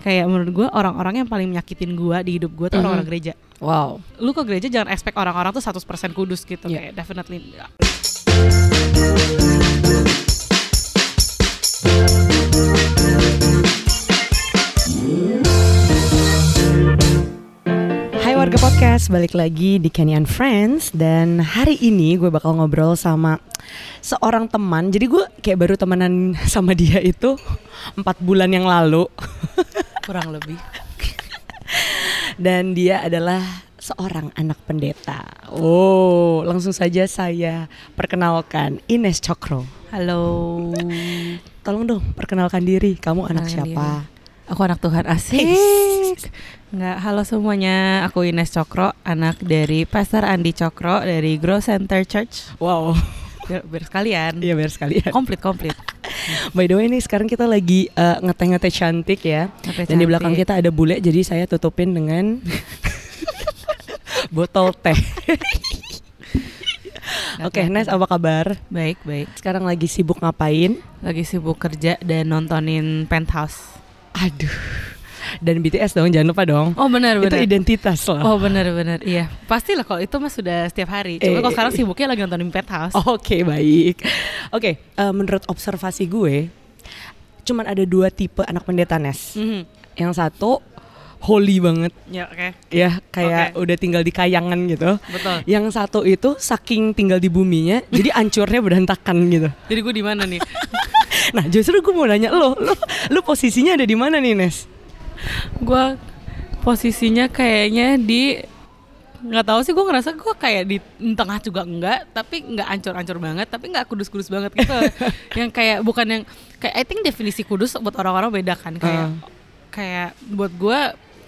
kayak menurut gue orang-orang yang paling menyakitin gue di hidup gue tuh Mhm. orang-orang gereja Wow. lu ke gereja jangan expect orang-orang tuh 100% kudus gitu Iya. kayak definitely enggak. Hai warga podcast, balik lagi di Kenny and Friends Dan hari ini gue bakal ngobrol sama seorang teman Jadi gue kayak baru temenan sama dia itu empat bulan yang lalu kurang lebih. Dan dia adalah seorang anak pendeta. Oh, langsung saja saya perkenalkan Ines Cokro. Halo. Tolong dong perkenalkan diri, kamu anak Perkenalkan siapa? aku anak Tuhan asik. Nggak halo semuanya. Aku Ines Cokro anak dari Pastor Andi Cokro dari Grow Center Church. Wow, biar, biar sekalian iya biar sekalian komplit komplit By the way nih sekarang kita lagi eh, ngeteh-ngeteh cantik ya Sampai Dan di belakang kita ada bule jadi saya tutupin dengan botol teh. Oke, Nes apa kabar? baik baik Sekarang lagi sibuk ngapain? lagi sibuk kerja dan nontonin Penthouse Aduh. Dan BTS dong, jangan lupa dong. oh benar Itu benar identitas loh. Oh benar-benar iya pastilah kalau itu mah sudah setiap hari. Cuma Eh. kalau sekarang sibuknya lagi nontonin Penthouse. Oke, baik. Oke, eh, menurut observasi gue cuman ada dua tipe anak pendeta Nes. Mhm. Yang satu holy banget Ya oke ya, kayak Oke. udah tinggal di kayangan gitu. betul. Yang satu itu saking tinggal di buminya, jadi ancurnya berantakan gitu. Jadi gue di mana nih? Nah justru gue mau nanya lo, lo, lo posisinya ada di mana nih Nes? Gue posisinya kayaknya di nggak tahu sih gue ngerasa gue kayak di tengah juga enggak tapi nggak ancur-ancur banget tapi nggak kudus-kudus banget gitu yang kayak bukan yang kayak I think definisi kudus buat orang-orang beda kan kayak Ah. kayak buat gue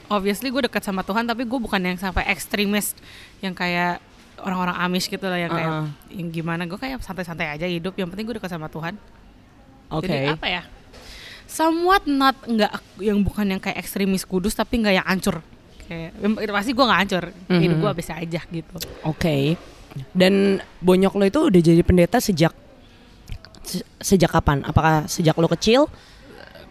obviously gue dekat sama Tuhan tapi gue bukan yang sampai ekstremis yang kayak orang-orang Amish gitu lah yang kayak Ah. yang gimana gue kayak santai-santai aja hidup yang penting gue dekat sama Tuhan Oke. jadi apa ya somewhat not nggak yang bukan yang kayak ekstremis kudus tapi nggak yang hancur kayak pasti gue nggak hancur hidup Mhm. gue biasa aja gitu Oke. Dan bonyok lo itu udah jadi pendeta sejak se- sejak kapan? Apakah sejak lo kecil?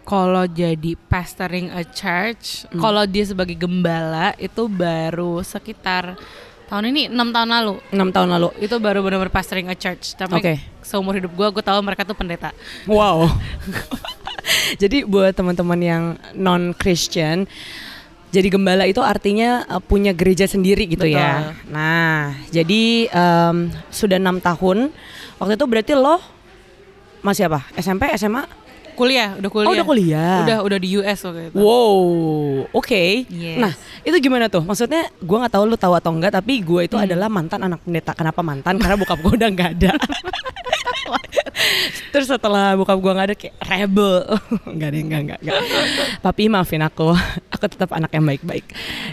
kalau jadi pastoring a church Hmm. kalau dia sebagai gembala itu baru sekitar tahun ini enam tahun lalu enam tahun lalu. itu baru benar-benar pastoring a church tapi Oke. seumur hidup gue gue tahu mereka tuh pendeta Wow. jadi buat teman-teman yang non Christian, jadi gembala itu artinya uh, punya gereja sendiri gitu ya. Betul. Nah, jadi em, sudah enam tahun. Waktu itu berarti lo masih apa? SMP, SMA? kuliah udah kuliah Oh, udah kuliah. udah udah di US waktu itu Wow, oke. Yes. Nah, itu gimana tuh? Maksudnya gue nggak tahu lu tahu atau enggak, tapi gue itu Hmm. adalah mantan anak pendeta. Kenapa mantan? Karena bokap gue udah nggak ada. Terus setelah bokap gue nggak ada kayak rebel, nggak ada nggak nggak nggak. Papi maafin aku, aku tetap anak yang baik-baik.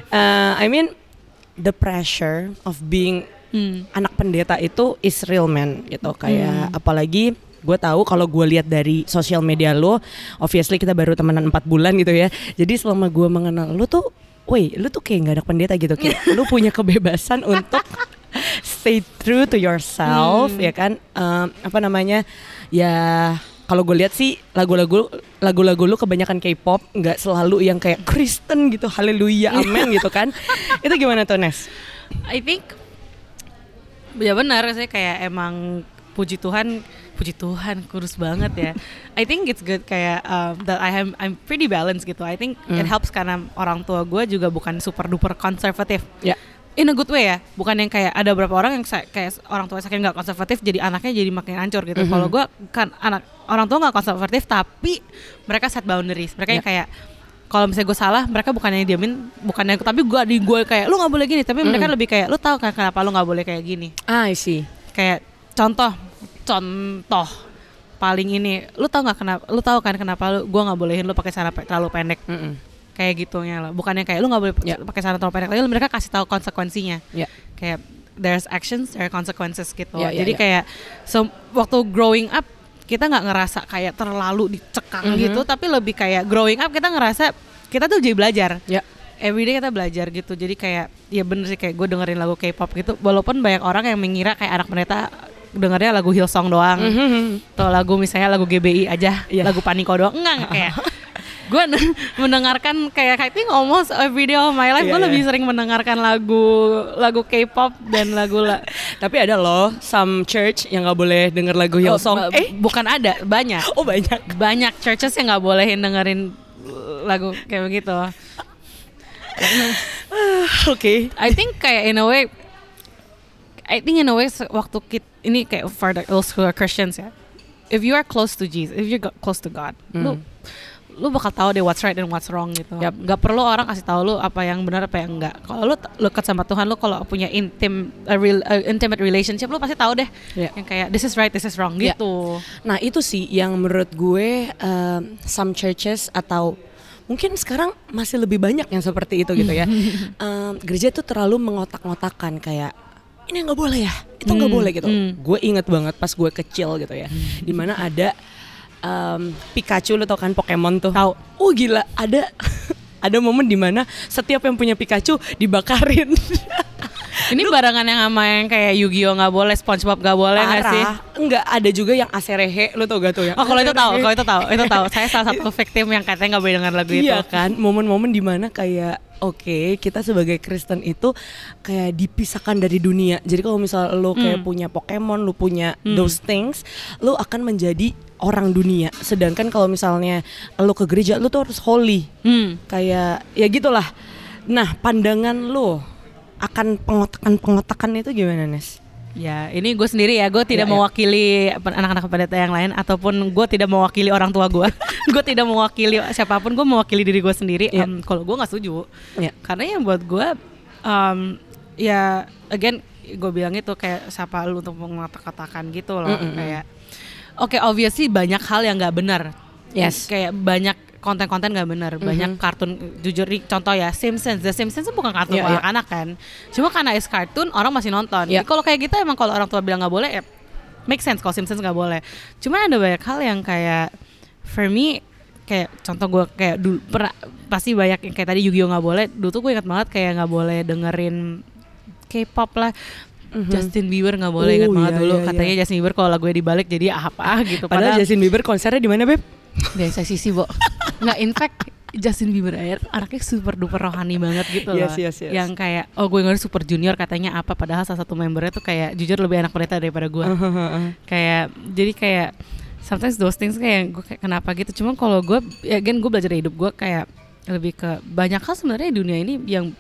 Eh, I mean the pressure of being Hmm. anak pendeta itu is real man gitu Hmm. kayak apalagi gue tahu kalau gue lihat dari sosial media lo obviously kita baru temenan empat bulan gitu ya jadi selama gue mengenal lo tuh woi lu tuh kayak gak anak pendeta gitu kayak lu punya kebebasan untuk stay true to yourself Hmm. ya kan Em, apa namanya ya kalau gue lihat sih lagu-lagu lagu-lagu lu kebanyakan K-pop nggak selalu yang kayak Kristen gitu haleluya amen gitu kan. Itu gimana tuh Nes? I think ya benar saya kayak emang puji Tuhan puji Tuhan kurus banget ya. I think it's good kayak um, that I am I'm pretty balanced gitu. I think it Hmm. helps karena orang tua gue juga bukan super duper konservatif. Ya in a good way ya bukan yang kayak ada beberapa orang yang kayak orang tua saking nggak konservatif jadi anaknya jadi makin hancur gitu Mhm. kalau gue kan anak orang tua nggak konservatif tapi mereka set boundaries mereka yang Ya. kayak kalau misalnya gue salah mereka bukannya diamin bukannya tapi gue di gue kayak lu nggak boleh gini tapi mereka Mhm. lebih kayak lu tahu kan kenapa lu nggak boleh kayak gini I see kayak contoh contoh paling ini lu tahu nggak kenapa lu tahu kan kenapa lu gue nggak bolehin lu pakai celana terlalu pendek Mm-mm. Kayak gitunya loh bukannya kayak lu nggak boleh Ya. pakai celana terlalu pendek tapi mereka kasih tahu konsekuensinya Ya. kayak there's actions there are consequences gitu Ya, ya, jadi ya. kayak so, waktu growing up kita nggak ngerasa kayak terlalu dicekang Mhm. gitu tapi lebih kayak growing up kita ngerasa kita tuh jadi belajar Ya. everyday kita belajar gitu jadi kayak ya bener sih kayak gue dengerin lagu K-pop gitu walaupun banyak orang yang mengira kayak anak pendeta dengernya lagu Hillsong doang Mhm. atau lagu misalnya lagu GBI aja Iya. lagu Paniko doang enggak enggak kayak gue mendengarkan kayak I think almost every day of my life Iya, gue iya. lebih sering mendengarkan lagu lagu K-pop dan lagu la Tapi ada loh some church yang nggak boleh denger lagu Oh, Hillsong. ba- eh, bukan ada banyak oh banyak. banyak churches yang nggak bolehin dengerin lagu kayak begitu. Oke. I think kayak in a way I think in a way waktu kit ini kayak for the those who are Christians ya. If you are close to Jesus, if you're close to God, lu Hmm. Lu bakal tahu deh what's right and what's wrong gitu. Yap. Gak perlu orang kasih tahu lu apa yang benar apa yang enggak. Kalau lu dekat sama Tuhan, lu kalau punya intim a real, a intimate relationship, lu pasti tahu deh. Ya. Yang kayak this is right, this is wrong Ya. gitu. Nah itu sih yang menurut gue um, some churches atau mungkin sekarang masih lebih banyak yang seperti itu gitu ya. Um, gereja tuh terlalu mengotak-ngotakan kayak ini nggak boleh ya, itu nggak Hmm, boleh gitu. hmm. Gue inget banget pas gue kecil gitu ya, di mana ada um, Pikachu lo tau kan Pokemon tuh. Tahu. Oh gila ada ada momen di mana setiap yang punya Pikachu dibakarin. Ini barengan yang sama yang kayak Yu-Gi-Oh nggak boleh, SpongeBob nggak boleh nggak sih? Enggak ada juga yang Aserehe lo tau gak tuh ya? Oh kalau itu tahu, kalau itu tahu, itu tahu. Saya salah satu victim yang katanya nggak boleh dengar lagu itu. Iya kan, momen-momen di mana kayak oke kita sebagai Kristen itu kayak dipisahkan dari dunia. Jadi kalau misal lo kayak punya Pokemon, lo punya those things, lo akan menjadi orang dunia. Sedangkan kalau misalnya lo ke gereja, lo tuh harus holy. Hmm. Kayak ya gitulah. Nah pandangan lo akan pengotakan-pengotakan itu gimana Nes? Ya, ini gue sendiri ya. Gue tidak Ya, ya. mewakili apa- anak-anak pendeta yang lain ataupun gue tidak mewakili orang tua gue. gue tidak mewakili siapa pun. Gue mewakili diri gue sendiri. Ya. Em, Kalau gue nggak setuju, Ya. karena yang buat gue, em, ya, again, gue bilang itu kayak siapa lu untuk mengatakan gitu loh. Mm-mm. Kayak, oke, obviously banyak hal yang nggak benar. Yes. Kayak banyak konten-konten nggak benar, banyak Mhm. kartun jujur nih, contoh ya Simpsons, The Simpsons itu bukan kartun Iya, buat iya. anak-anak kan, cuma karena is kartun orang masih nonton. Iya. Jadi Kalau kayak gitu emang kalau orang tua bilang nggak boleh, ya make sense kalau Simpsons nggak boleh. Cuma ada banyak hal yang kayak for me kayak contoh gue kayak dulu pernah pasti banyak yang kayak tadi Yu-Gi-Oh nggak boleh. Dulu tuh gue ingat banget kayak nggak boleh dengerin K-pop lah. Mhm. Justin Bieber nggak boleh ingat Oh, banget iya, dulu iya, katanya Justin Bieber kalau lagunya dibalik jadi apa gitu Padahal Justin Bieber konsernya di mana beb? Biasa sisi bo nggak in fact Justin Bieber air anaknya super duper rohani banget gitu loh. Yes, yes, yes. yang kayak oh gue ngerti super junior katanya apa padahal salah satu membernya tuh kayak jujur lebih anak pendeta daripada gue. Kayak jadi kayak sometimes those things kayak gue kayak kenapa gitu? Cuma kalau gue ya again gue belajar dari hidup gue kayak lebih ke banyak hal sebenarnya di dunia ini yang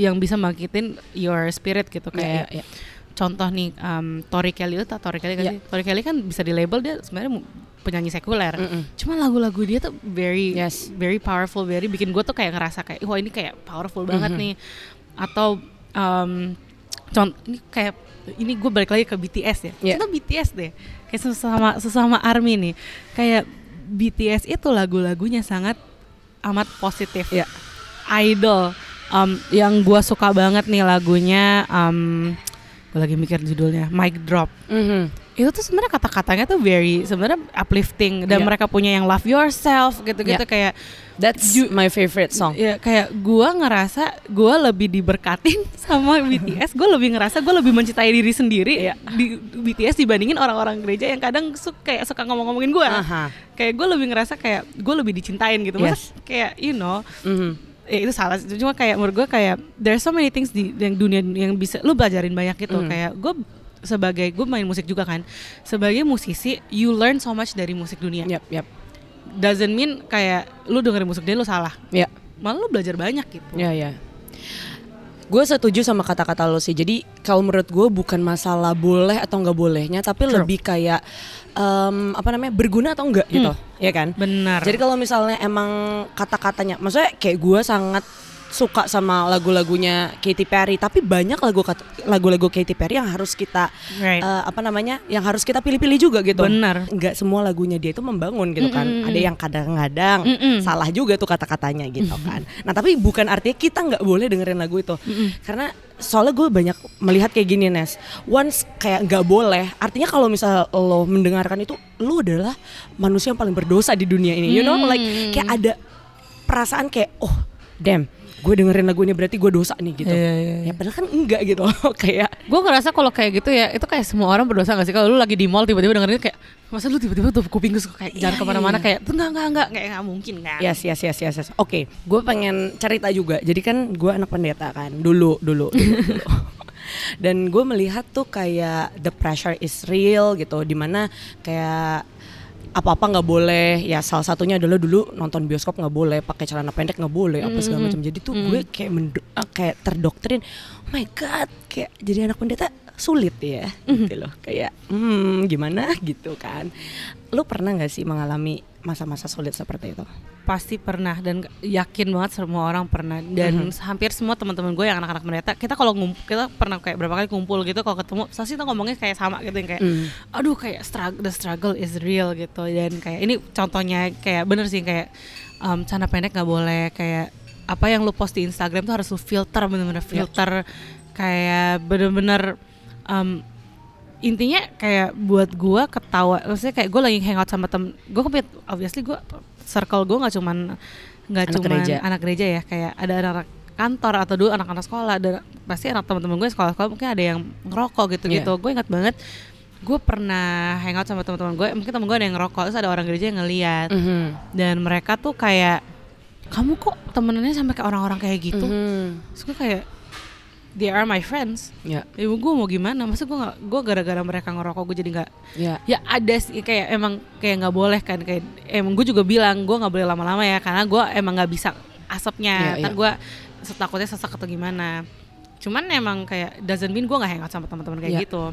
yang bisa bangkitin your spirit gitu. Kayak Iya, iya, iya. contoh nih um, Tori Kelly itu Tori Kelly kan sih? Tori Kelly kan bisa di label dia sebenarnya penyanyi sekuler Mm-mm. cuma lagu-lagu dia tuh very Yes. very powerful very bikin gue tuh kayak ngerasa kayak wah ini kayak powerful banget Mhm. nih atau um, contoh ini kayak ini gue balik lagi ke BTS ya Yeah. contoh BTS deh kayak sesama sesama army nih kayak BTS itu lagu-lagunya sangat amat positif Iya. idol um, yang gue suka banget nih lagunya um, gue lagi mikir judulnya Mic Drop Mhm. Itu tuh sebenarnya kata-katanya tuh very sebenarnya uplifting dan Iya. mereka punya yang love yourself gitu-gitu Iya. kayak That's Ju- my favorite song. ya kayak gua ngerasa gua lebih diberkatin sama BTS gue lebih ngerasa gue lebih mencintai diri sendiri Iya. di BTS dibandingin orang-orang gereja yang kadang suka kayak suka ngomong-ngomongin gue Aha. kayak gue lebih ngerasa kayak gue lebih dicintain gitu Masa Yes. kayak you know Mhm. ya itu salah sih. cuma kayak menurut gue kayak there's so many things di yang dunia yang bisa lu belajarin banyak gitu Mhm. kayak gue sebagai gue main musik juga kan sebagai musisi you learn so much dari musik dunia Yap, yap. doesn't mean kayak lu dengerin musik dia lu salah Ya. malah lu belajar banyak gitu Ya ya. Gue setuju sama kata-kata lo sih. Jadi kalau menurut gue bukan masalah boleh atau nggak bolehnya, tapi True. lebih kayak em, apa namanya berguna atau enggak gitu, ya kan? benar Jadi kalau misalnya emang kata-katanya, maksudnya kayak gue sangat suka sama lagu-lagunya Katy Perry, tapi banyak lagu lagu-lagu Katy Perry yang harus kita right eh, apa namanya, yang harus kita pilih-pilih juga gitu. benar Nggak semua lagunya dia itu membangun gitu kan. Mm-mm. Ada yang kadang-kadang Mm-mm. salah juga tuh kata-katanya gitu kan. Nah tapi bukan artinya kita nggak boleh dengerin lagu itu, Mm-mm. karena soalnya gue banyak melihat kayak gini Nes. Once kayak nggak boleh, artinya kalau misal lo mendengarkan itu, lo adalah manusia yang paling berdosa di dunia ini. You know, like kayak ada perasaan kayak oh damn gue dengerin lagu ini berarti gue dosa nih gitu Iya, iya, iya. ya padahal kan enggak gitu kayak Gue ngerasa kalau kayak gitu ya itu kayak semua orang berdosa gak sih kalau lu lagi di mall tiba-tiba dengerin kayak masa lu tiba-tiba tuh kuping gue kayak jalan Iya, ke mana-mana iya. kayak tuh enggak enggak enggak kayak nggak mungkin kan Yes, yes, yes, yes, yes. Oke, gue pengen cerita juga. Jadi kan gue anak pendeta kan, dulu, dulu, dulu. dulu. Dan gue melihat tuh kayak the pressure is real gitu, di mana kayak apa-apa nggak boleh. Ya salah satunya adalah dulu nonton bioskop nggak boleh pakai celana pendek nggak boleh apa segala macam. Jadi tuh gue kayak mendo- eh, kayak terdoktrin oh my god kayak jadi anak pendeta sulit ya gitu loh. Kayak hmm gimana? gitu kan. Lu pernah nggak sih mengalami masa-masa sulit seperti itu? Pasti pernah dan yakin banget semua orang pernah. Dan hampir semua teman-teman gue yang anak-anak pendeta kita kalau ngumpul kita pernah kayak berapa kali kumpul gitu kalau ketemu pasti kita ngomongnya kayak sama gitu yang kayak Hmm. aduh kayak struggle the struggle is real gitu. Dan kayak ini contohnya kayak bener sih kayak um, celana pendek nggak boleh kayak apa yang lu post di Instagram tuh harus lu filter bener-bener filter. Kayak bener-bener um, intinya kayak buat gua ketawa maksudnya kayak gue lagi hangout sama tem gue kepit obviously gue circle gue nggak cuman nggak Anak cuman gereja. anak gereja ya kayak ada anak kantor atau dulu anak-anak sekolah dan pasti anak teman-teman gue sekolah-sekolah mungkin ada yang ngerokok gitu-gitu gue ingat banget gue pernah hangout sama teman-teman gue mungkin temen gue ada yang ngerokok terus ada orang gereja yang ngeliat Mhm. dan mereka tuh kayak kamu kok temenannya sampai kayak orang-orang kayak gitu Mhm. terus gue kayak they are my friends. Ya, ibu gue mau gimana? Masa gue nggak gue gara-gara mereka ngerokok gue jadi nggak ya. ya ada sih kayak emang kayak nggak boleh kan kayak emang gue juga bilang gue nggak boleh lama-lama ya karena gue emang nggak bisa asapnya. Iya, ntar iya. gue takutnya sesak atau gimana. Cuman emang kayak doesn't mean gue nggak hangout sama teman-teman kayak Iya. gitu.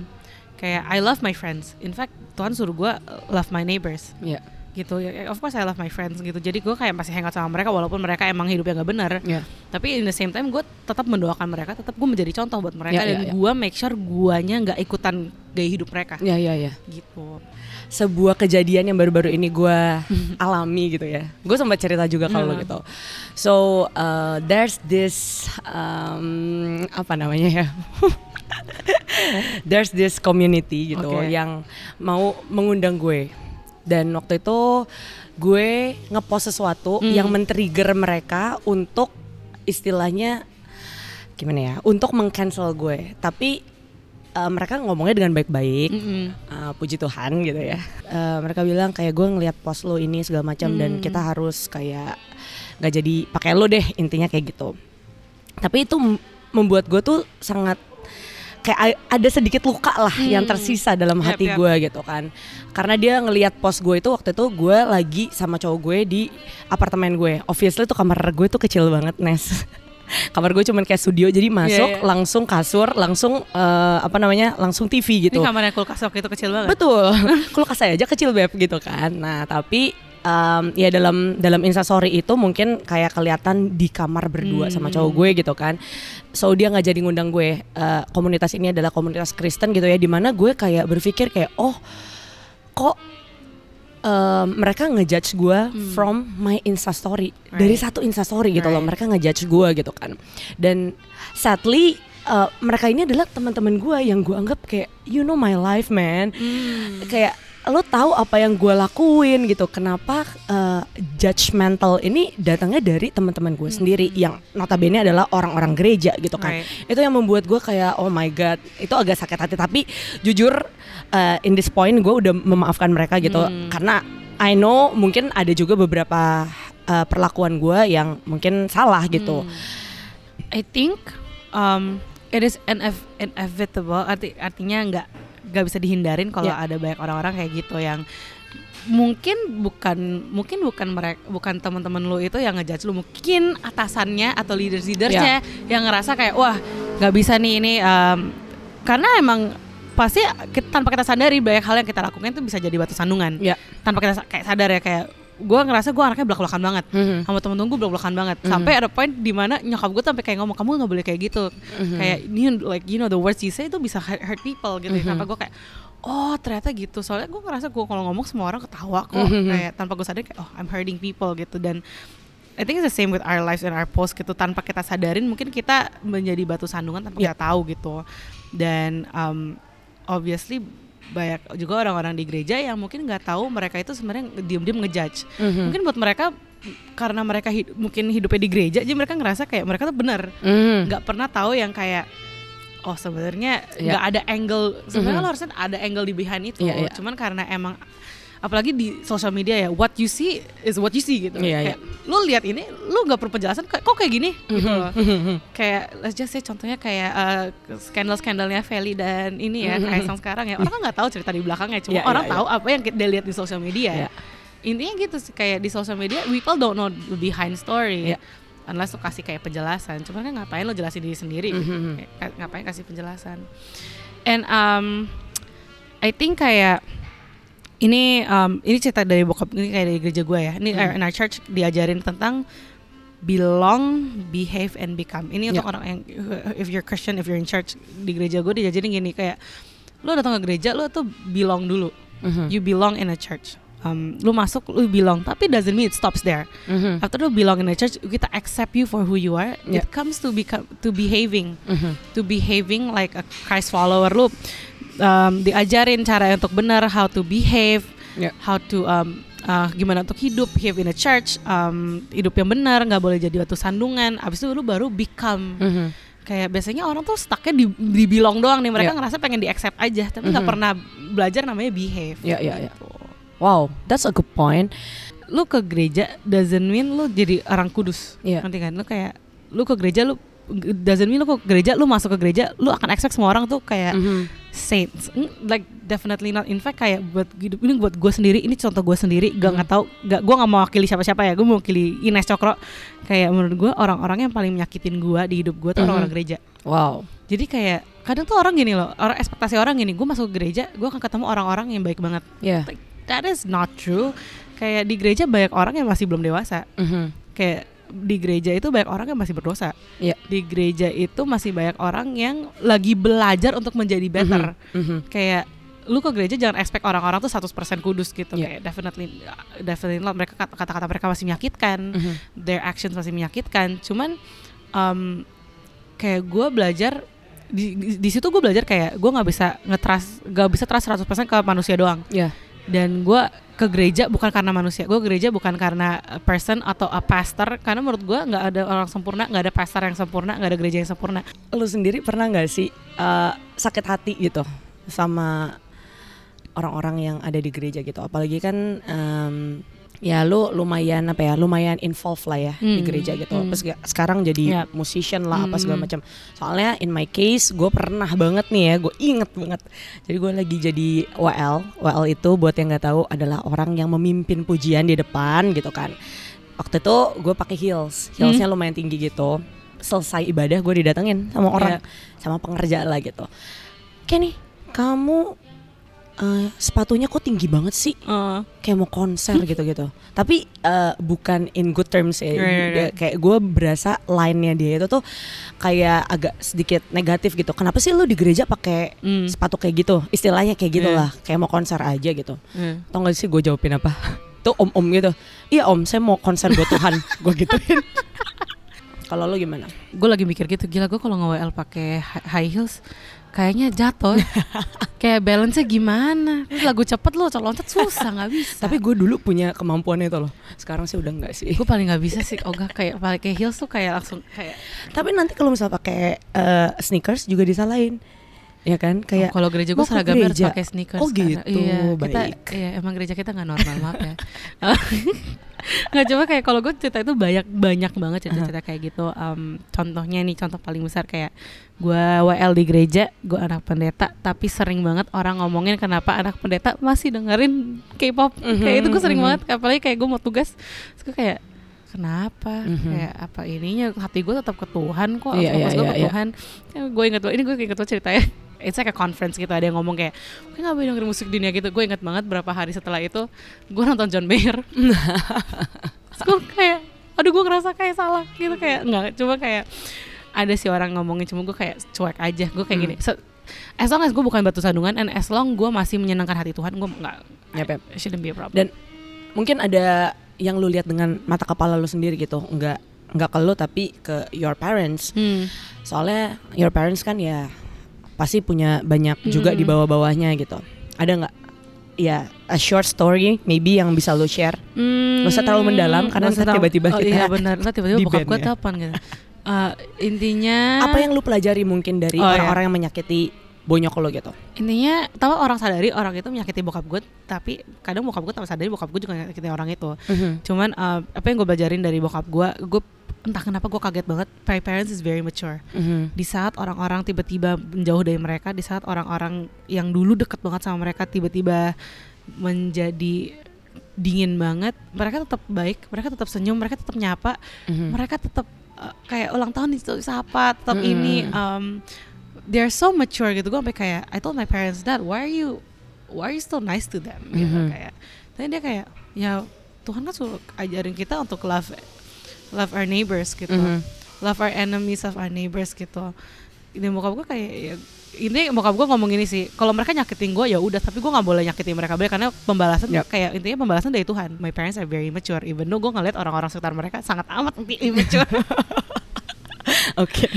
Kayak I love my friends. In fact Tuhan suruh gue uh, love my neighbors. Ya, gitu ya of course I love my friends gitu jadi gue kayak masih hangout sama mereka walaupun mereka emang hidupnya nggak benar ya. tapi in the same time gue tetap mendoakan mereka tetap gue menjadi contoh buat mereka Ya, ya, dan ya. gue make sure guanya nggak ikutan gaya hidup mereka Ya, ya, ya. gitu Sebuah kejadian yang baru-baru ini gue alami gitu ya. Gue sempat cerita juga kalau Hmm. gitu. So uh, there's this um, apa namanya ya? there's this community gitu Oke. yang mau mengundang gue. Dan waktu itu gue ngepost sesuatu Hmm. yang men-trigger mereka untuk istilahnya gimana ya? Untuk meng-cancel gue. Tapi uh, mereka ngomongnya dengan baik-baik. Mm-mm. Uh, puji Tuhan gitu ya. Uh, mereka bilang kayak gue ngelihat post lo ini segala macam dan Hmm. kita harus kayak nggak jadi pakai lo deh intinya kayak gitu. Tapi itu membuat gue tuh sangat kayak ada sedikit luka lah yang tersisa dalam Hmm. Hati yap. gue gitu kan. Karena dia ngelihat post gue itu waktu itu gue lagi sama cowok gue di apartemen gue. Obviously tuh kamar gue tuh kecil banget Nes. kamar gue cuman kayak studio jadi masuk iya. langsung kasur langsung eh, apa namanya langsung TV gitu. Ini kamarnya kulkas waktu itu kecil banget. Betul. Kulkas saya aja kecil beb gitu kan. Nah tapi em, ya dalam dalam instastory itu mungkin kayak kelihatan di kamar berdua sama cowok gue gitu kan. So dia nggak jadi ngundang gue. Eh, komunitas ini adalah komunitas Kristen gitu ya. Di mana gue kayak berpikir kayak oh kok em, mereka ngejudge gue from my instastory dari Right. satu instastory gitu loh Right. mereka ngejudge gue gitu kan dan sadly eh, mereka ini adalah teman-teman gue yang gue anggap kayak you know my life man Hmm. kayak lo tahu apa yang gue lakuin? gitu. Kenapa eh, judgmental ini datangnya dari teman-teman gue sendiri yang notabene adalah orang-orang gereja gitu kan. Right. itu yang membuat gue kayak oh my god. Itu agak sakit hati tapi jujur eh, in this point gue udah memaafkan mereka gitu. Karena I know mungkin ada juga beberapa eh, perlakuan gue yang mungkin salah gitu. I think um, it is inev- inevitable arti artinya nggak nggak bisa dihindarin kalau Ya. ada banyak orang-orang kayak gitu yang mungkin bukan mungkin bukan mereka bukan teman-teman lu itu yang ngejudge lu. Mungkin atasannya atau leaders leadersnya yang ngerasa kayak wah nggak bisa nih ini um, karena emang pasti kita, tanpa kita sadari banyak hal yang kita lakukan itu bisa jadi batu sandungan. Ya. Tanpa kita kayak sadar ya kayak gue ngerasa gue anaknya belak-belakan banget. Mhm. sama temen-temen gue belak-belakan banget. Sampai ada point di mana nyokap gue sampai kayak ngomong kamu nggak boleh kayak gitu. Kayak you know, like you know the words you say itu bisa hurt, hurt people gitu ya. sampai gue kayak oh ternyata gitu. Soalnya gue ngerasa gue kalau ngomong semua orang ketawa kok. Kayak tanpa gue sadar kayak oh I'm hurting people gitu. Dan I think it's the same with our lives and our post gitu. Tanpa kita sadarin mungkin kita menjadi batu sandungan tanpa Yeah. kita tahu gitu. Dan um, obviously banyak juga orang-orang di gereja yang mungkin nggak tahu mereka itu sebenarnya diem-diem ngejudge Mhm. mungkin buat mereka karena mereka hid- mungkin hidupnya di gereja jadi mereka ngerasa kayak mereka tuh benar Hmm. nggak pernah tahu yang kayak oh sebenarnya Iya. nggak ada angle sebenarnya Mhm. lo harusnya ada angle di behind itu Iya, iya. cuman karena emang apalagi di sosial media ya what you see is what you see gitu Iya, kayak lu lihat ini lu nggak perlu penjelasan kayak kok kayak gini gitu Mhm. loh kayak let's just say contohnya kayak uh, skandal-skandalnya Feli dan ini ya kayak yang sekarang ya orang kan nggak tahu cerita di belakangnya cuma Iya, iya, orang iya. tahu apa yang dia lihat di sosial media Iya. intinya gitu sih kayak di sosial media people don't know the behind story Iya. unless lu kasih kayak penjelasan cuman kan ngapain lo jelasin diri sendiri gitu. Mhm. Kayak, ka- ngapain kasih penjelasan and um I think kayak ini um, ini cerita dari bokap ini kayak dari gereja gue ya ini Hmm. in our church diajarin tentang belong, behave and become. Ini untuk Ya. orang yang if you're Christian, if you're in church di gereja gue diajarin gini kayak lo datang ke gereja lo tuh belong dulu. Mhm. You belong in a church. Um, lu masuk lu belong tapi doesn't mean it stops there. Mhm. After lu belong in a church, kita accept you for who you are. Yeah. It comes to become to behaving, Mhm. to behaving like a Christ follower. Lu um, diajarin cara untuk benar, how to behave, Yeah. how to um, uh, gimana untuk hidup, behave in a church, um, hidup yang benar, nggak boleh jadi batu sandungan. Abis itu lu baru become. Mhm. Kayak biasanya orang tuh stucknya di, di doang nih. Mereka Yeah. ngerasa pengen di accept aja, tapi nggak Mhm. pernah belajar namanya behave. Yeah, yeah, yeah. gitu. Wow, that's a good point. lu ke gereja doesn't mean lu jadi orang kudus. Iya. Nanti kan lu kayak lu ke gereja lu doesn't mean lu ke gereja lu masuk ke gereja lu akan expect semua orang tuh kayak Mhm. saints. Mm, Like definitely not. In fact kayak buat hidup ini buat gue sendiri ini contoh gue sendiri gak Mhm. nggak tahu gak gue nggak mau wakili siapa-siapa ya gue mau wakili Ines Cokro kayak menurut gue orang-orang yang paling menyakitin gue di hidup gue tuh orang-orang gereja Wow. jadi kayak kadang tuh orang gini loh orang ekspektasi orang gini gue masuk ke gereja gue akan ketemu orang-orang yang baik banget Yeah. Like, that is not true kayak di gereja banyak orang yang masih belum dewasa Mhm. kayak di gereja itu banyak orang yang masih berdosa. Iya. Di gereja itu masih banyak orang yang lagi belajar untuk menjadi better. Mhm. Kayak lu ke gereja jangan expect orang-orang tuh 100% kudus gitu. Iya. Kayak definitely definitely not. mereka kata- kata-kata mereka masih menyakitkan, Mhm. their actions masih menyakitkan. Cuman um, kayak gue belajar di, di, di situ gue belajar kayak gue nggak bisa ngetrust nggak bisa trust 100% ke manusia doang Yeah. dan gue ke gereja bukan karena manusia. Gue gereja bukan karena a person atau a pastor. Karena menurut gue nggak ada orang sempurna nggak ada pastor yang sempurna nggak ada gereja yang sempurna. Lu sendiri pernah nggak sih uh, sakit hati gitu sama orang-orang yang ada di gereja gitu? Apalagi kan em, ya lu lumayan apa ya lumayan involved lah ya di Hmm, gereja gitu. hmm. Ga- sekarang jadi Yap. musician lah apa segala Hmm. macam. Soalnya in my case gue pernah banget nih ya, gue inget banget. Jadi gue lagi jadi WL. WL itu buat yang nggak tahu adalah orang yang memimpin pujian di depan gitu kan. Waktu itu gue pakai heels, heelsnya lumayan tinggi gitu. Selesai ibadah gue didatengin sama orang, sama pengerja lah gitu. Kenny, kamu eh, sepatunya kok tinggi banget sih? Eh, kayak mau konser gitu-gitu. Tapi eh, bukan in good terms ya. Right, right, right. Kayak gue berasa line-nya dia itu tuh kayak agak sedikit negatif gitu. Kenapa sih lu di gereja pakai mm, sepatu kayak gitu? Istilahnya kayak gitu Iya. lah. Kayak mau konser aja gitu. eh. Tau gak sih gue jawabin apa? Tuh om-om gitu. Iya om, saya mau konser buat Tuhan. gue gituin. Kalau lu gimana? gue lagi mikir gitu gila gue kalau nge WL pakai hi- high heels kayaknya jatuh kayak balance nya gimana terus lagu cepet lo loncat susah nggak bisa Tapi gue dulu punya kemampuan itu loh. Sekarang sih udah enggak sih. gue paling nggak bisa sih ogah kayak pakai heels tuh kayak langsung kayak Tapi nanti kalau misal pakai eh, sneakers juga disalahin. Ya kan? Kayak Oh, kalau gereja gue seragamnya harus pakai sneakers Oh, karena- gitu. iya kita Baik. iya emang gereja kita nggak normal maaf ya nggak coba kayak kalau gue cerita itu banyak banyak banget cerita-cerita kayak gitu. Em, contohnya nih contoh paling besar kayak gue WL di gereja gue anak pendeta tapi sering banget orang ngomongin kenapa anak pendeta masih dengerin K-pop. Mhm, kayak itu gue sering mhm. banget apalagi kayak gue mau tugas terus gue kayak kenapa? Mhm. kayak apa ininya? Hati gue tetap ke Tuhan kok Iya, fokus iya, gue iya, ke iya. Tuhan. Gue inget banget ini gue inget banget ceritanya it's like a conference gitu ada yang ngomong kayak gue nggak boleh dengerin musik dunia gitu gue inget banget berapa hari setelah itu gue nonton John Mayer Terus gue kayak aduh gue ngerasa kayak salah gitu kayak nggak cuma kayak ada sih orang ngomongin cuma gue kayak cuek aja gue kayak Hmm. gini so, as long as gue bukan batu sandungan and as long gue masih menyenangkan hati Tuhan gue nggak yap. it shouldn't be a problem Dan mungkin ada yang lu lihat dengan mata kepala lu sendiri gitu. Enggak enggak ke lu tapi ke your parents. Hmm. Soalnya your parents kan ya pasti punya banyak juga Mm-mm. di bawah-bawahnya gitu. Ada nggak ya a short story maybe yang bisa lo share. Hmm, Nggak usah terlalu mendalam, karena ntar tiba-tiba oh, kita iya benar, ntar tiba-tiba bokap gue ya. telepon gitu. Eh, intinya Apa yang lu pelajari mungkin dari Oh, iya. orang-orang yang menyakiti bonyok lo gitu? intinya tahu orang sadari orang itu menyakiti bokap gue tapi kadang bokap gue tanpa sadari bokap gue juga menyakiti orang itu cuman uh, apa yang gue belajarin dari bokap gue gue entah kenapa gue kaget banget my parents is very mature Mhm. di saat orang-orang tiba-tiba menjauh dari mereka di saat orang-orang yang dulu deket banget sama mereka tiba-tiba menjadi dingin banget mereka tetap baik mereka tetap senyum mereka tetap nyapa Mhm. mereka tetap uh, kayak ulang tahun disapa tetap Mm-mm. ini um, they're so mature gitu. Gue sampai kayak I told my parents that why are you why are you still nice to them? Gitu Mhm. kayak. Tapi dia kayak ya Tuhan kan suruh ajarin kita untuk love love our neighbors gitu. Mhm. love our enemies of our neighbors gitu. Ini bokap gue kayak ya, ini bokap gue ngomong gini sih kalau mereka nyakitin gue ya udah tapi gue nggak boleh nyakitin mereka. Balik karena pembalasan Yap. kayak intinya pembalasan dari Tuhan. My parents are very mature even though gue ngeliat orang-orang sekitar mereka sangat amat immature Oke.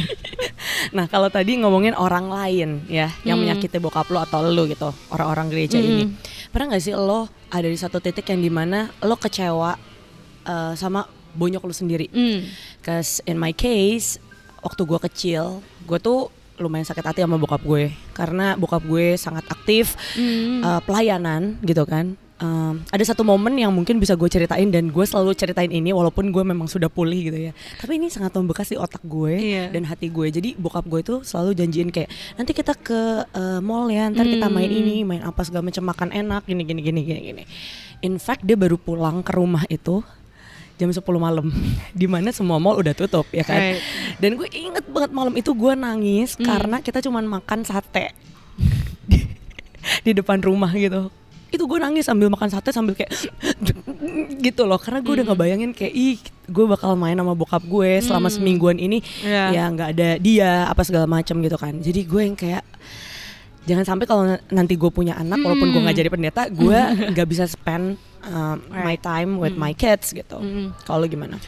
nah kalau tadi ngomongin orang lain ya yang Hmm. menyakiti bokap lo atau lo gitu orang-orang gereja Hmm. ini, pernah nggak sih lo ada di satu titik yang di mana lo kecewa eh, sama bonyok lo sendiri? Hmm. Cause in my case waktu gue kecil gue tuh lumayan sakit hati sama bokap gue karena bokap gue sangat aktif Hmm. eh, pelayanan gitu kan. Em, ada satu momen yang mungkin bisa gue ceritain dan gue selalu ceritain ini walaupun gue memang sudah pulih gitu ya. Tapi ini sangat membekas di otak gue Iya. dan hati gue. Jadi bokap gue itu selalu janjiin kayak nanti kita ke eh, mall ya, ntar kita main Hmm. ini, main apa segala macam makan enak gini gini gini gini gini. In fact dia baru pulang ke rumah itu jam 10 malam di mana semua mall udah tutup ya kan. Right. Dan gue inget banget malam itu gue nangis Hmm. karena kita cuman makan sate di depan rumah gitu. Itu gue nangis sambil makan sate sambil kayak gitu loh karena gue udah Hmm. ngebayangin kayak ih gue bakal main sama bokap gue selama Hmm. semingguan ini Iya. ya nggak ada dia apa segala macam gitu kan. Jadi gue yang kayak jangan sampai kalau nanti gue punya anak walaupun gue nggak Hmm. jadi pendeta gue nggak bisa spend um, my time with Hmm. my kids gitu. Kalau gimana?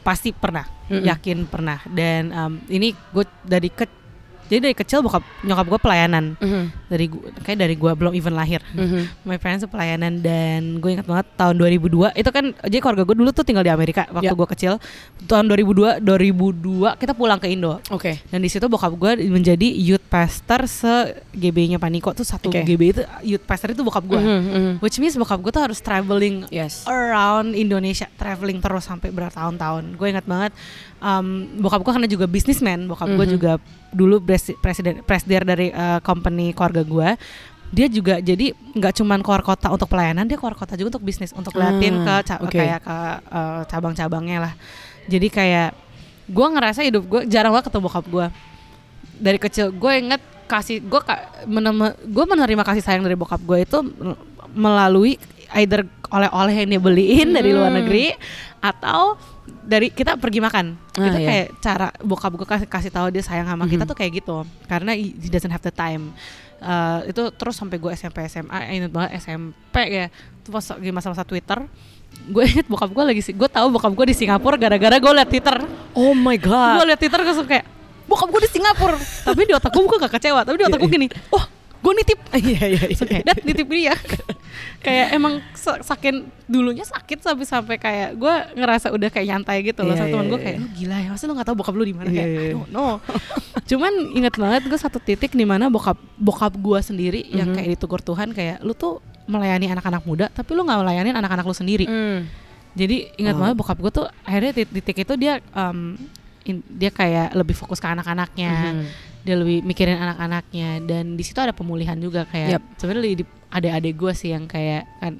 pasti pernah yakin pernah dan um, ini gue dari ke jadi dari kecil bokap nyokap gue pelayanan dari gua, kayak dari gue belum even lahir Mhm. my parents pelayanan dan gue ingat banget tahun 2002 itu kan jadi keluarga gue dulu tuh tinggal di Amerika waktu Ya. gue kecil tahun 2002 2002 kita pulang ke Indo Oke. dan di situ bokap gue menjadi youth pastor se GB-nya Paniko tuh satu Oke. GB itu youth pastor itu bokap gue Mhm, mhm. which means bokap gue tuh harus traveling Yes. around Indonesia traveling terus sampai bertahun-tahun. Gue ingat banget um, bokap gue karena juga bisnismen, bokap gue Mhm. juga dulu presi- presiden presdir dari uh, company keluarga gue. Dia juga jadi nggak cuman keluar kota untuk pelayanan, dia keluar kota juga untuk bisnis, untuk liatin ke Ah, ca- oke. kayak ke uh, cabang-cabangnya lah. Jadi kayak gue ngerasa hidup gue jarang banget ketemu bokap gue. Dari kecil gue inget kasih gue menem- gue menerima kasih sayang dari bokap gue itu melalui either oleh-oleh yang dia beliin dari luar Hmm. negeri atau dari kita pergi makan Ah, itu iya. kayak cara bokap gue kasih, kasih tahu dia sayang sama kita Mhm. tuh kayak gitu karena he doesn't have the time Uh, itu terus sampai gue SMP SMA inget banget SMP ya itu pas lagi masa-masa Twitter gue inget bokap gue lagi sih gue tahu bokap gue di Singapura gara-gara gue liat Twitter Oh my gue god. liat Twitter gue kayak bokap gue di Singapura tapi di otak gue gue gak kecewa tapi di otak gue gini oh gue nitip Iya iya kayak dat nitip dia kayak emang sa- saking dulunya sakit sampai sampai kayak gue ngerasa udah kayak nyantai gitu loh Iya, sama temen iya, gue kayak iya. lu gila ya masa lu gak tahu bokap lu di mana Iya, kayak iya, I iya. know cuman inget banget gue satu titik di mana bokap bokap gue sendiri yang Mhm. kayak ditegur Tuhan kayak lu tuh melayani anak-anak muda tapi lu nggak melayani anak-anak lu sendiri Hmm. jadi ingat Oh. banget bokap gue tuh akhirnya di titik itu dia um, in- dia kayak lebih fokus ke anak-anaknya Mhm. Dia lebih mikirin anak-anaknya dan di situ ada pemulihan juga kayak Yap. sebenarnya di adik-adik gue sih yang kayak kan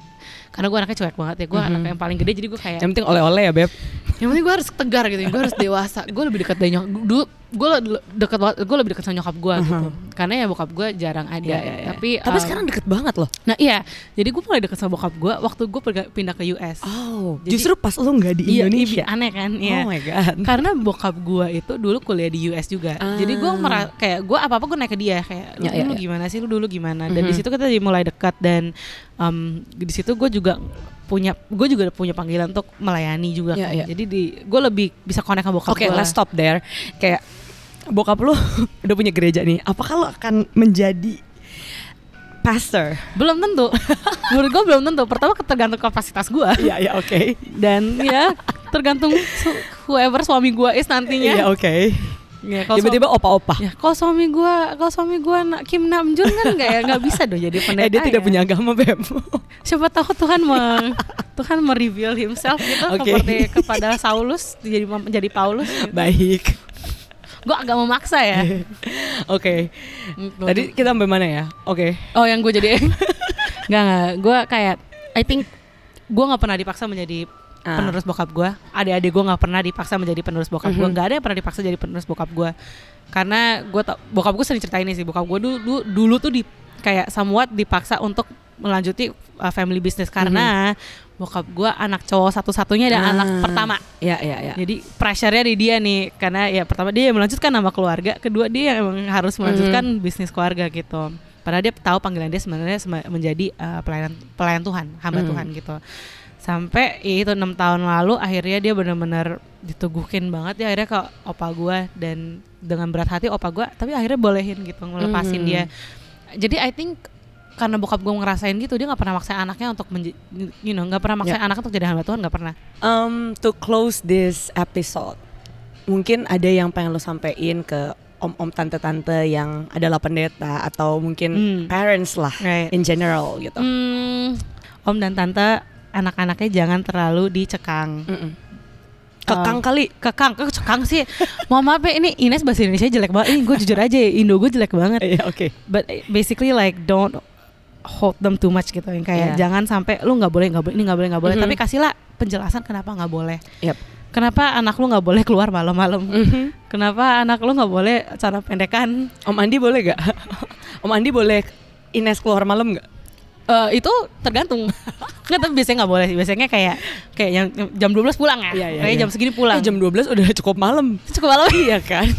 karena gue anaknya cuek banget ya gue Mhm. anak yang paling gede jadi gue kayak Yang penting oleh-oleh ya beb. yang penting gue harus tegar gitu gue harus dewasa gue lebih dekat dari nyokap dulu gue banget gue lebih dekat sama nyokap gue gitu karena ya bokap gue jarang ada Iya, iya, iya. tapi Tapi um, sekarang deket banget loh. nah iya jadi gue mulai dekat sama bokap gue waktu gue pindah ke US Oh. Jadi- justru pas lo nggak di Iya, Indonesia. iya, aneh kan Iya. Oh my god. karena bokap gue itu dulu kuliah di US juga jadi gue Ah. kayak gue apa apa gue naik ke dia kayak lu Ya, ya, dulu ya. gimana sih lu dulu gimana dan di Mhm. situ kita jadi mulai dekat dan um, di situ gue juga punya gue juga punya panggilan untuk melayani juga Ya, kan ya. jadi di gue lebih bisa connect sama bokap Oke, gue let's stop there. Kayak bokap lo udah punya gereja nih. Apakah lo akan menjadi pastor. belum tentu menurut gue belum tentu pertama tergantung kapasitas gue Iya, iya, oke. dan ya tergantung whoever suami gue is nantinya Iya, oke. Ya, kalau Tiba-tiba opa-opa. Ya, kalau suami gua, kalau suami gua nak Kim Namjoon kan nggak ya nggak bisa dong jadi pendeta. Eh, dia tidak ya. punya agama, Beb. Siapa tahu Tuhan meng, Tuhan mereveal himself gitu Oke. seperti kepada Saulus jadi menjadi Paulus. Gitu. Baik. Gua agak memaksa ya. Oke. Tadi kita sampai mana ya? Oke. oh yang gue jadi nggak nggak gue kayak I think gue nggak pernah dipaksa menjadi Ah. penerus bokap gue adik-adik gue nggak pernah dipaksa menjadi penerus bokap gue nggak ada yang pernah dipaksa jadi penerus bokap gue karena gue tau bokap gue sering cerita ini sih bokap gue dulu dulu, dulu tuh di kayak somewhat dipaksa untuk melanjuti uh, family business karena bokap gue anak cowok satu-satunya dan Ah. anak pertama Ya, ya, ya. jadi pressure-nya di dia nih karena ya pertama dia yang melanjutkan nama keluarga, kedua dia yang emang harus melanjutkan bisnis keluarga gitu. Padahal dia tahu panggilan dia sebenarnya menjadi uh, pelayan pelayan Tuhan, hamba Hmm. Tuhan gitu. Sampai ya itu enam tahun lalu akhirnya dia benar-benar diteguhin banget ya akhirnya ke opa gua dan dengan berat hati opa gua tapi akhirnya bolehin gitu ngelepasin Hmm. dia. Jadi I think karena bokap gue ngerasain gitu dia nggak pernah maksain anaknya untuk menj- you know nggak pernah maksain anaknya untuk jadi hamba Tuhan nggak pernah Um, to close this episode, mungkin ada yang pengen lo sampein ke om-om tante-tante yang adalah pendeta atau mungkin Hmm. parents lah Right. in general gitu. Hmm, om dan tante anak-anaknya jangan terlalu dicekang. Mm-mm. Kekang kali. Kekang, kok cekang sih. Mohon maaf ya, ini Ines bahasa Indonesia jelek banget. Ini gue jujur aja, ya, Indo gue jelek banget. Iya, oke. But eh, basically like don't hold them too much gitu. Yang kayak Iya. jangan sampai lu nggak boleh, nggak boleh, ini nggak boleh, nggak boleh. Mhm. Tapi kasihlah penjelasan kenapa nggak boleh. Yep. Kenapa anak lu nggak boleh keluar malam-malam? Mhm. Kenapa anak lu nggak boleh cara pendekan? Om Andi boleh gak? Om Andi boleh Ines keluar malam gak? Eh, itu tergantung. Nggak, tapi biasanya nggak boleh. Biasanya kayak kayak yang jam 12 pulang ya. Iya, iya, kayak iya. jam segini pulang. Eh, jam 12 udah cukup malam. cukup malam. iya kan?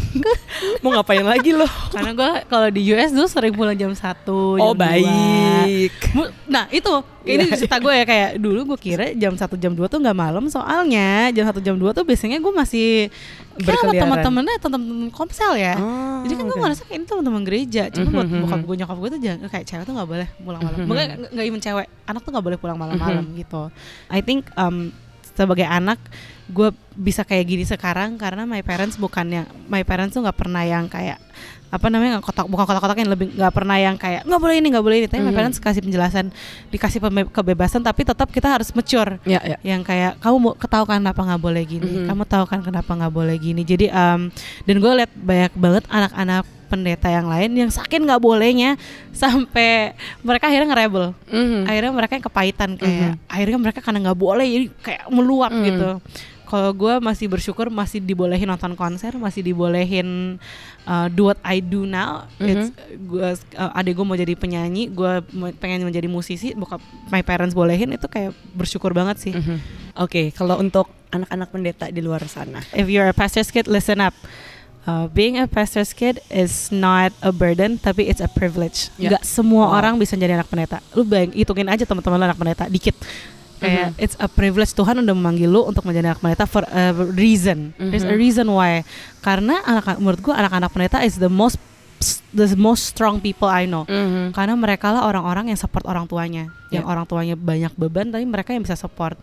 Mau ngapain lagi lo? Karena gue kalau di US dulu sering pulang jam 1 Oh baik. Nah itu ini Iya. cerita gue ya kayak dulu gue kira jam 1 jam 2 tuh nggak malam soalnya jam 1 jam 2 tuh biasanya gue masih kayak sama teman-temannya teman-teman komsel ya. Oh, Jadi kan gue oke. ngerasa kayak ini teman-teman gereja. Cuma buat Mhm, bokap mhm. gue nyokap gue tuh jangan kayak cewek tuh nggak boleh pulang malam. Mhm. Bukan nggak- nggak even cewek, anak tuh nggak boleh pulang malam-malam Mhm. gitu. I think um, sebagai anak gue bisa kayak gini sekarang karena my parents bukannya my parents tuh nggak pernah yang kayak apa namanya nggak kotak bukan kotak-kotak yang lebih nggak pernah yang kayak nggak boleh ini nggak boleh ini tapi my Mhm. parents kasih penjelasan dikasih pembe- kebebasan tapi tetap kita harus mature Ya, ya. yang kayak kamu mau ketahu kan kenapa nggak boleh gini Mhm. kamu tahu kan kenapa nggak boleh gini jadi um, dan gue liat banyak banget anak-anak pendeta yang lain yang sakit nggak bolehnya sampai mereka akhirnya ngerebel Mhm. akhirnya mereka yang kepahitan kayak akhirnya mereka karena nggak boleh jadi kayak meluap Mhm. gitu kalau gue masih bersyukur masih dibolehin nonton konser masih dibolehin uh, do what I do now Mhm. It's, gua uh, adik gue mau jadi penyanyi gue pengen menjadi musisi bokap my parents bolehin itu kayak bersyukur banget sih Mhm. Oke, kalau untuk anak-anak pendeta di luar sana. if you're a pastor's kid, listen up. Uh, being a pastor's kid is not a burden, tapi it's a privilege. Ya. Gak semua Wow. orang bisa jadi anak pendeta. Lu bayang, hitungin aja teman-teman anak pendeta dikit. Kayak Mhm. it's a privilege Tuhan udah memanggil lu untuk menjadi anak pendeta for a reason. There's a reason why. Karena anak menurut gua anak-anak pendeta is the most the most strong people I know. Mhm. Karena mereka lah orang-orang yang support orang tuanya, yang Yeah. orang tuanya banyak beban, tapi mereka yang bisa support.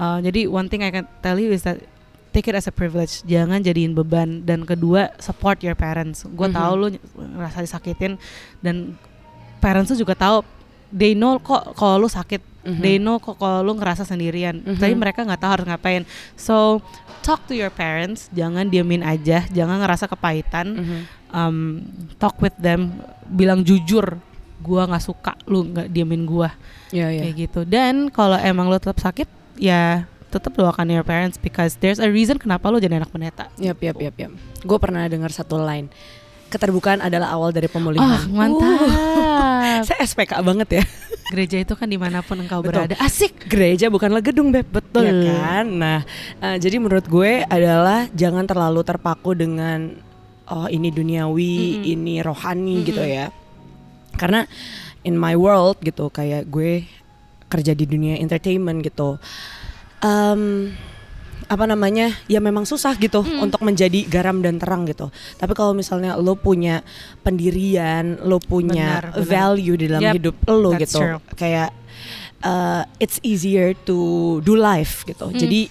Uh, jadi one thing I can tell you is that take it as a privilege, jangan jadiin beban. Dan kedua support your parents. Gue Mhm. tahu lu ngerasa disakitin dan parents tuh juga tahu they know kok kalau lu sakit, Mhm. they know kok kalau lu ngerasa sendirian. Mhm. Tapi mereka nggak tahu harus ngapain. So talk to your parents, jangan diemin aja, jangan ngerasa kepahitan Mhm. um, talk with them bilang jujur gua nggak suka lu nggak diemin gua Ya, ya. kayak gitu dan kalau emang lu tetap sakit ya tetap doakan your parents because there's a reason kenapa lu jadi anak pendeta Yap, yap, yap, yap. Gue pernah dengar satu line. Keterbukaan adalah awal dari pemulihan. mantap Uh, saya SPK banget ya. Gereja itu kan di mana pun engkau Betul. berada asik Gereja bukanlah gedung, Beb. Betul. Ya kan? Nah, eh, jadi menurut gue adalah jangan terlalu terpaku dengan oh ini duniawi, Mm-mm. ini rohani Mm-mm. gitu ya. Karena in my world gitu kayak gue kerja di dunia entertainment gitu. Em, apa namanya ya memang susah gitu Hmm. untuk menjadi garam dan terang gitu. Tapi kalau misalnya lo punya pendirian, lo punya Benar, benar. value di dalam Yep, hidup lo that's gitu, true. kayak uh, it's easier to do life gitu. Hmm. Jadi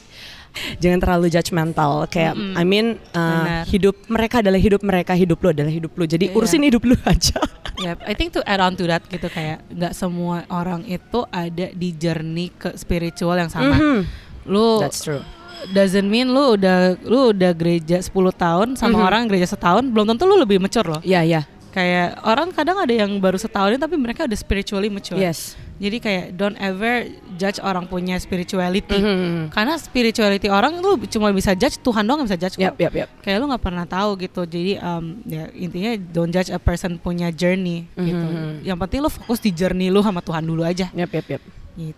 jangan terlalu judgmental kayak Mm-mm. I mean uh, Benar. hidup mereka adalah hidup mereka, hidup lo adalah hidup lo. Jadi Iya. urusin hidup lo aja. Yep, I think to add on to that gitu kayak nggak semua orang itu ada di journey ke spiritual yang sama. Mhm. Lu That's true. Doesn't mean lu udah lu udah gereja 10 tahun sama Mhm. orang gereja setahun belum tentu lu lebih mature loh. Ya ya. Kayak orang kadang ada yang baru setahun tapi mereka udah spiritually mature. Yes. Jadi kayak don't ever judge orang punya spirituality. Mhm. Karena spirituality orang lu cuma bisa judge Tuhan doang yang bisa judge Yap kok. yap yap. Kayak lu nggak pernah tahu gitu. Jadi um, ya intinya don't judge a person punya journey gitu. Mhm. Yang penting lu fokus di journey lu sama Tuhan dulu aja. Yap yap yap. Gitu.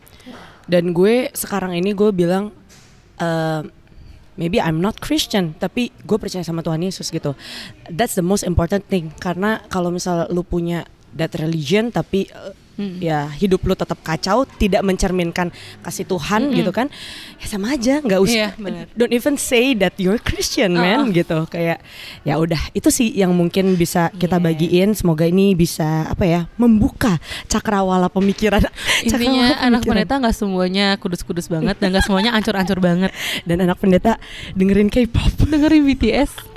Dan gue sekarang ini gue bilang eh, maybe I'm not Christian tapi gue percaya sama Tuhan Yesus gitu. That's the most important thing karena kalau misal lu punya that religion tapi eh, hmm. ya hidup lu tetap kacau tidak mencerminkan kasih Tuhan hmm. gitu kan. Ya sama aja nggak usah iya, yeah, don't even say that you're Christian oh, man oh. gitu. Kayak ya udah itu sih yang mungkin bisa kita yeah. bagiin. Semoga ini bisa apa ya membuka cakrawala pemikiran. Intinya anak pendeta nggak semuanya kudus-kudus banget dan nggak semuanya ancur-ancur banget. Dan anak pendeta dengerin K-pop. Dengerin BTS